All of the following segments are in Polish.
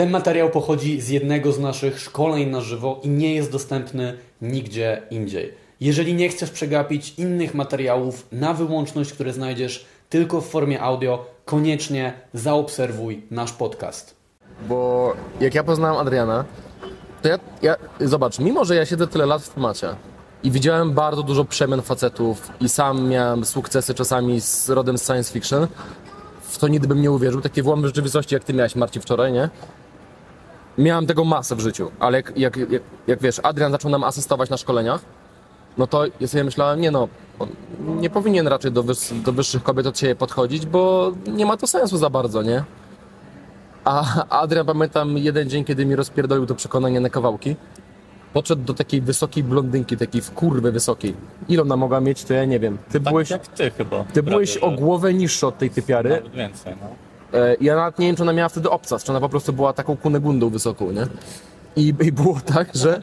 Ten materiał pochodzi z jednego z naszych szkoleń na żywo i nie jest dostępny nigdzie indziej. Jeżeli nie chcesz przegapić innych materiałów na wyłączność, które znajdziesz tylko w formie audio, koniecznie zaobserwuj nasz podcast. Bo jak ja poznałem Adriana, to ja, ja, zobacz, mimo że ja siedzę tyle lat w temacie i widziałem bardzo dużo przemian facetów i sam miałem sukcesy czasami z rodem z science fiction, w to nigdy bym nie uwierzył, takie włamy rzeczywistości jak ty miałeś Marcin wczoraj, nie? Miałem tego masę w życiu, ale jak, jak, jak, jak wiesz, Adrian zaczął nam asystować na szkoleniach, no to ja sobie myślałem, nie no, nie powinien raczej do, wys- do wyższych kobiet od siebie podchodzić, bo nie ma to sensu za bardzo, nie? A Adrian, pamiętam jeden dzień, kiedy mi rozpierdolił to przekonanie na kawałki. Podszedł do takiej wysokiej blondynki, takiej w kurwę wysokiej. Ile ona mogła mieć, to ja nie wiem. Ty Tak byłeś, jak ty chyba. ty byłeś o głowę niższy od tej typiary. Nawet więcej, no. E, Ja nawet nie wiem, czy ona miała wtedy obcas, czy ona po prostu była taką kunegundą wysoką, nie? I, I było tak, że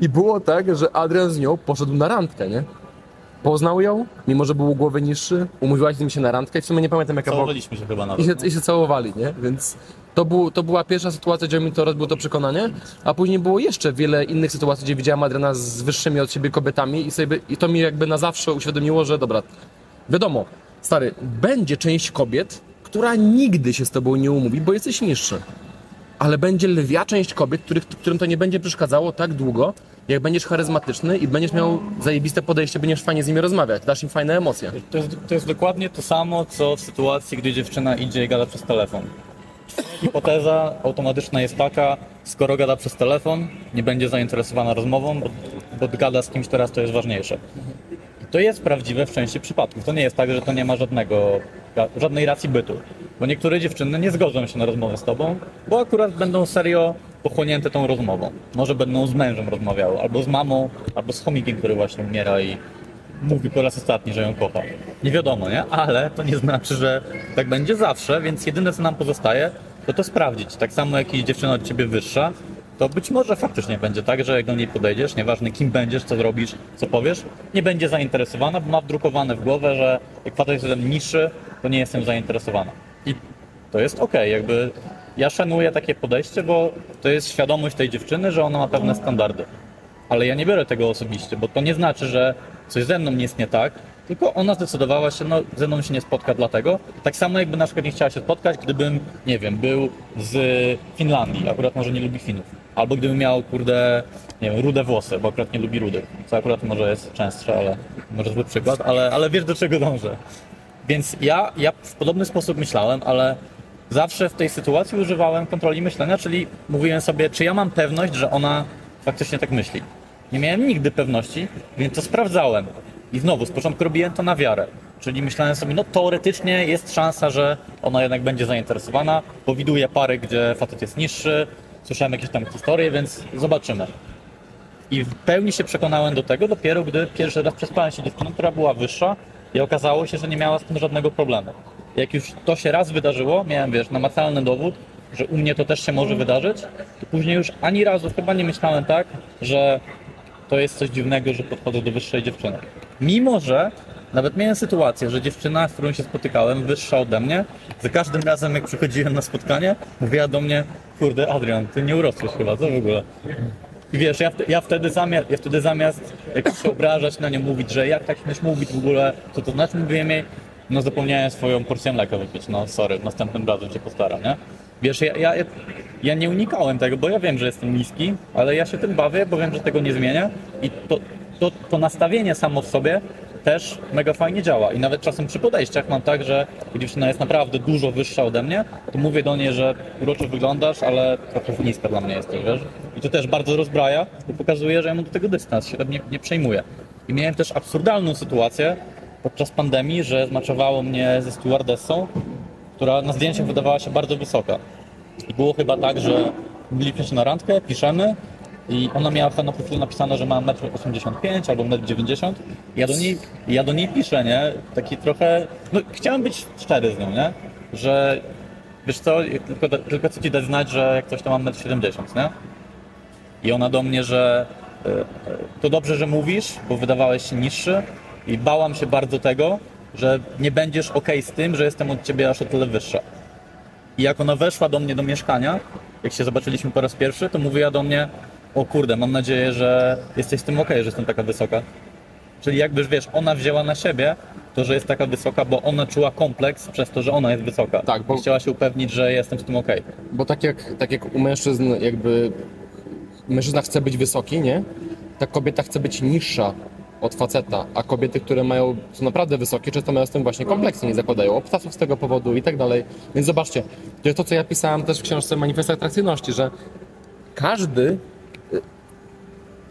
i było tak, że Adrian z nią poszedł na randkę, nie? Poznał ją, mimo że był o głowę niższy, umówiła się z nim się na randkę i w sumie nie pamiętam jaka była Całowaliśmy się chyba i nawet. się, no. i się całowali, nie? Więc to, był, to była pierwsza sytuacja, gdzie mi to rozbiło to przekonanie, a później było jeszcze wiele innych sytuacji, gdzie widziałem Adriana z wyższymi od siebie kobietami i, sobie, i to mi jakby na zawsze uświadomiło, że dobra, wiadomo, stary, będzie część kobiet, która nigdy się z tobą nie umówi, bo jesteś niższy. Ale będzie lwia część kobiet, których, którym to nie będzie przeszkadzało tak długo, jak będziesz charyzmatyczny i będziesz miał zajebiste podejście, będziesz fajnie z nimi rozmawiać, dasz im fajne emocje. To jest, to jest dokładnie to samo, co w sytuacji, gdy dziewczyna idzie i gada przez telefon. Hipoteza automatyczna jest taka, skoro gada przez telefon, nie będzie zainteresowana rozmową, bo, bo gada z kimś teraz, to jest ważniejsze. I to jest prawdziwe w części przypadków. To nie jest tak, że to nie ma żadnego, żadnej racji bytu. Bo niektóre dziewczyny nie zgodzą się na rozmowę z tobą, bo akurat będą serio pochłonięte tą rozmową. Może będą z mężem rozmawiały, albo z mamą, albo z chomikiem, który właśnie umiera i mówi po raz ostatni, że ją kocha. Nie wiadomo, nie? Ale to nie znaczy, że tak będzie zawsze, więc jedyne co nam pozostaje, to to sprawdzić. Tak samo jak jeśli dziewczyna od ciebie wyższa, to być może faktycznie będzie tak, że jak do niej podejdziesz, nieważne kim będziesz, co zrobisz, co powiesz, nie będzie zainteresowana, bo ma wdrukowane w głowę, że jak facet jest mnie niższy, to nie jestem zainteresowana. I to jest okej, jakby ja szanuję takie podejście, bo to jest świadomość tej dziewczyny, że ona ma pewne standardy. Ale ja nie biorę tego osobiście, bo to nie znaczy, że coś ze mną jest nie tak, tylko ona zdecydowała się, no ze mną się nie spotka dlatego. Tak samo jakby na przykład nie chciała się spotkać, gdybym, nie wiem, był z Finlandii, akurat może nie lubi Finów. Albo gdybym miał, kurde, nie wiem, rude włosy, bo akurat nie lubi rudych. Co akurat może jest częstsze, ale może zły przykład, ale, ale wiesz do czego dążę. Więc ja, ja w podobny sposób myślałem, ale zawsze w tej sytuacji używałem kontroli myślenia, czyli mówiłem sobie, czy ja mam pewność, że ona faktycznie tak myśli. Nie miałem nigdy pewności, więc to sprawdzałem. I znowu, z początku robiłem to na wiarę. Czyli myślałem sobie, no teoretycznie jest szansa, że ona jednak będzie zainteresowana, bo widuję pary, gdzie facet jest niższy, słyszałem jakieś tam historie, więc zobaczymy. I w pełni się przekonałem do tego dopiero, gdy pierwszy raz przespałem się dziewczyną, która była wyższa i okazało się, że nie miała z tym żadnego problemu. Jak już to się raz wydarzyło, miałem, wiesz, namacalny dowód, że u mnie to też się może wydarzyć, to później już ani razu chyba nie myślałem tak, że to jest coś dziwnego, że podchodzę do wyższej dziewczyny. Mimo, że nawet miałem sytuację, że dziewczyna, z którą się spotykałem, wyższa ode mnie, za każdym razem jak przychodziłem na spotkanie, mówiła do mnie, kurde Adrian, ty nie urosłeś chyba, co w ogóle? I wiesz, ja, ja, wtedy zamiast, ja wtedy zamiast jakoś się obrażać na nią, mówić, że jak tak śmiesz mówić w ogóle, co to znaczy, mówiłem jej, no zapomniałem swoją porcję mleka wypić, no sorry, następnym razem się postaram, nie? Wiesz, ja, ja, ja nie unikałem tego, bo ja wiem, że jestem niski, ale ja się tym bawię, bo wiem, że tego nie zmienię i to, to, to nastawienie samo w sobie też mega fajnie działa i nawet czasem przy podejściach mam tak, że dziewczyna jest naprawdę dużo wyższa ode mnie, to mówię do niej, że uroczo wyglądasz, ale trochę niska dla mnie jesteś, wiesz? I to też bardzo rozbraja i pokazuje, że ja mam do tego dystans, się tym nie, nie przejmuję. I miałem też absurdalną sytuację podczas pandemii, że zmaczowało mnie ze stewardessą, która na zdjęciach wydawała się bardzo wysoka. I było chyba tak, że byliśmy się na randkę, piszemy i ona miała na profilu napisane, że ma 1,85 m albo 1,90 m. Ja do niej, ja do niej piszę, nie? Taki trochę, no chciałem być szczery z nią, nie? Że wiesz co, tylko, tylko chcę ci dać znać, że jak coś to mam 1,70 m, nie? I ona do mnie, że e, e, to dobrze, że mówisz, bo wydawałeś się niższy i bałam się bardzo tego, że nie będziesz ok z tym, że jestem od ciebie aż o tyle wyższa. I jak ona weszła do mnie do mieszkania, jak się zobaczyliśmy po raz pierwszy, to mówiła do mnie, o kurde, mam nadzieję, że jesteś z tym okej, że jestem taka wysoka. Czyli jakby, wiesz, ona wzięła na siebie to, że jest taka wysoka, bo ona czuła kompleks przez to, że ona jest wysoka. Tak, bo- I chciała się upewnić, że jestem z tym okej. Bo tak jak, tak jak u mężczyzn jakby mężczyzna chce być wysoki, nie? Tak kobieta chce być niższa od faceta, a kobiety, które mają, są naprawdę wysokie, często mają z tym właśnie kompleksy, nie zakładają obcasów z tego powodu i tak dalej. Więc zobaczcie, to jest to, co ja pisałem też w książce Manifest Atrakcyjności, że każdy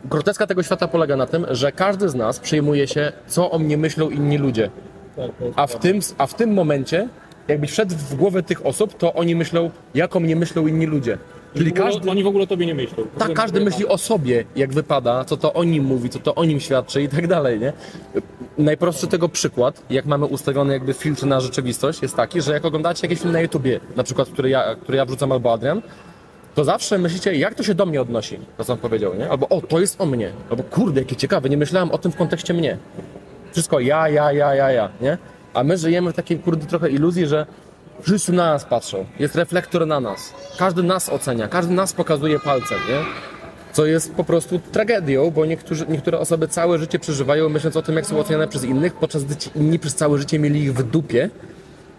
groteska tego świata polega na tym, że każdy z nas przejmuje się, co o mnie myślą inni ludzie. A w tym, a w tym momencie, jakbyś wszedł w głowę tych osób, to oni myślą, jak o mnie myślą inni ludzie. Czyli W ogóle- każdy, Oni w ogóle o tobie nie myślą. tak, każdy myśli o sobie, jak wypada, co to o nim mówi, co to o nim świadczy i tak dalej, nie? Najprostszy tego przykład, jak mamy ustawiony jakby filtr na rzeczywistość, jest taki, że jak oglądacie jakiś film na YouTubie, na przykład, który ja, który ja wrzucam albo Adrian, to zawsze myślicie, jak to się do mnie odnosi, to co on powiedział, nie? Albo o, to jest o mnie, albo kurde, jakie ciekawe, nie myślałem o tym w kontekście mnie. Wszystko ja, ja, ja, ja, ja, nie? A my żyjemy w takiej kurde trochę iluzji, że wszyscy na nas patrzą, jest reflektor na nas, każdy nas ocenia, każdy nas pokazuje palcem, nie? Co jest po prostu tragedią, bo niektóre osoby całe życie przeżywają myśląc o tym, jak są oceniane przez innych, podczas gdy ci inni przez całe życie mieli ich w dupie,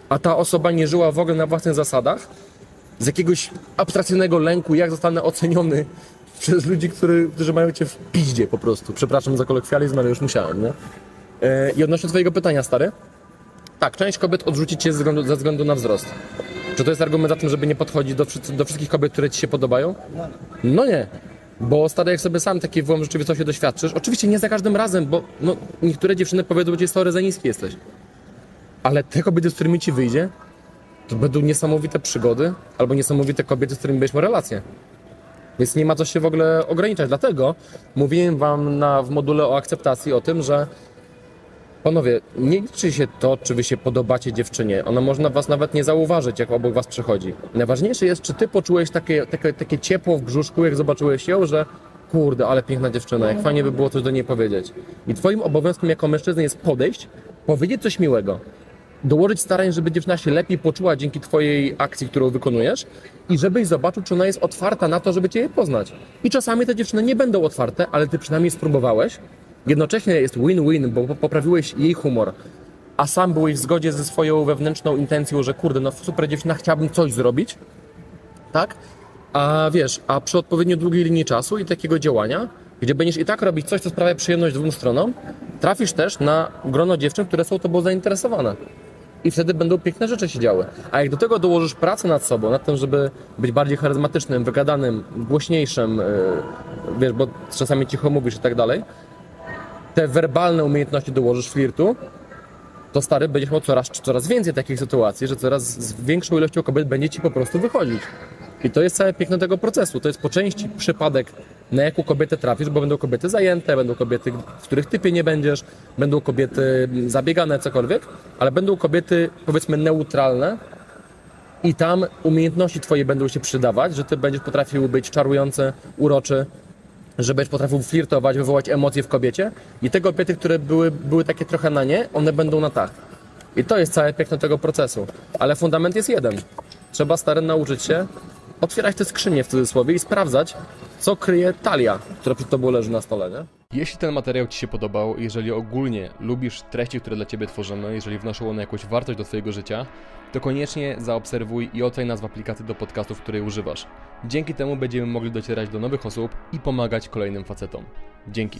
a ta osoba nie żyła w ogóle na własnych zasadach, z jakiegoś abstrakcyjnego lęku, jak zostanę oceniony przez ludzi, który, którzy mają cię w piździe po prostu. Przepraszam za kolokwializm, ale już musiałem, nie? E, I odnośnie twojego pytania, stary, tak, część kobiet odrzuci cię ze względu, ze względu na wzrost. Czy to jest argument za tym, żeby nie podchodzić do, do wszystkich kobiet, które ci się podobają? No nie. Bo stary, jak sobie sam takiej włam rzeczywistości doświadczysz, oczywiście nie za każdym razem, bo no, niektóre dziewczyny powiedzą ci, sorry, za niski jesteś. Ale te kobiety, z którymi ci wyjdzie, to będą niesamowite przygody albo niesamowite kobiety, z którymi będziesz miał relacje. Więc nie ma co się w ogóle ograniczać. Dlatego mówiłem wam na, w module o akceptacji o tym, że panowie, nie liczy się to, czy wy się podobacie dziewczynie. Ona można was nawet nie zauważyć, jak obok was przechodzi. Najważniejsze jest, czy ty poczułeś takie, takie, takie ciepło w brzuszku, jak zobaczyłeś ją, że kurde, ale piękna dziewczyna, jak fajnie by było coś do niej powiedzieć. I twoim obowiązkiem jako mężczyzny jest podejść, powiedzieć coś miłego dołożyć starań, żeby dziewczyna się lepiej poczuła dzięki Twojej akcji, którą wykonujesz i żebyś zobaczył, czy ona jest otwarta na to, żeby Cię poznać. I czasami te dziewczyny nie będą otwarte, ale Ty przynajmniej spróbowałeś. Jednocześnie jest win-win, bo poprawiłeś jej humor, a sam byłeś w zgodzie ze swoją wewnętrzną intencją, że kurde, no super dziewczyna, chciałabym coś zrobić, tak? A wiesz, a przy odpowiednio długiej linii czasu i takiego działania, gdzie będziesz i tak robić coś, co sprawia przyjemność dwóm stronom, trafisz też na grono dziewczyn, które są tobą zainteresowane. I wtedy będą piękne rzeczy się działy. A jak do tego dołożysz pracę nad sobą, nad tym, żeby być bardziej charyzmatycznym, wygadanym, głośniejszym, yy, wiesz, bo czasami cicho mówisz i tak dalej, te werbalne umiejętności dołożysz flirtu, to stary będziesz miał coraz, coraz więcej takich sytuacji, że coraz z większą ilością kobiet będzie ci po prostu wychodzić. I to jest całe piękno tego procesu. To jest po części przypadek, na jaką kobietę trafisz, bo będą kobiety zajęte, będą kobiety, w których typie nie będziesz, będą kobiety zabiegane, cokolwiek, ale będą kobiety, powiedzmy, neutralne, i tam umiejętności twoje będą się przydawać, że ty będziesz potrafił być czarujący, uroczy, że będziesz potrafił flirtować, wywołać emocje w kobiecie i te kobiety, które były, były takie trochę na nie, one będą na tak. I to jest całe piękno tego procesu. Ale fundament jest jeden. Trzeba stary nauczyć się otwierać te skrzynie w cudzysłowie i sprawdzać, co kryje talia, która przed tobą leży na stole, nie? Jeśli ten materiał Ci się podobał, jeżeli ogólnie lubisz treści, które dla Ciebie tworzymy, jeżeli wnoszą one jakąś wartość do Twojego życia, to koniecznie zaobserwuj i oceń nas w aplikacji do podcastów, której używasz. Dzięki temu będziemy mogli docierać do nowych osób i pomagać kolejnym facetom. Dzięki.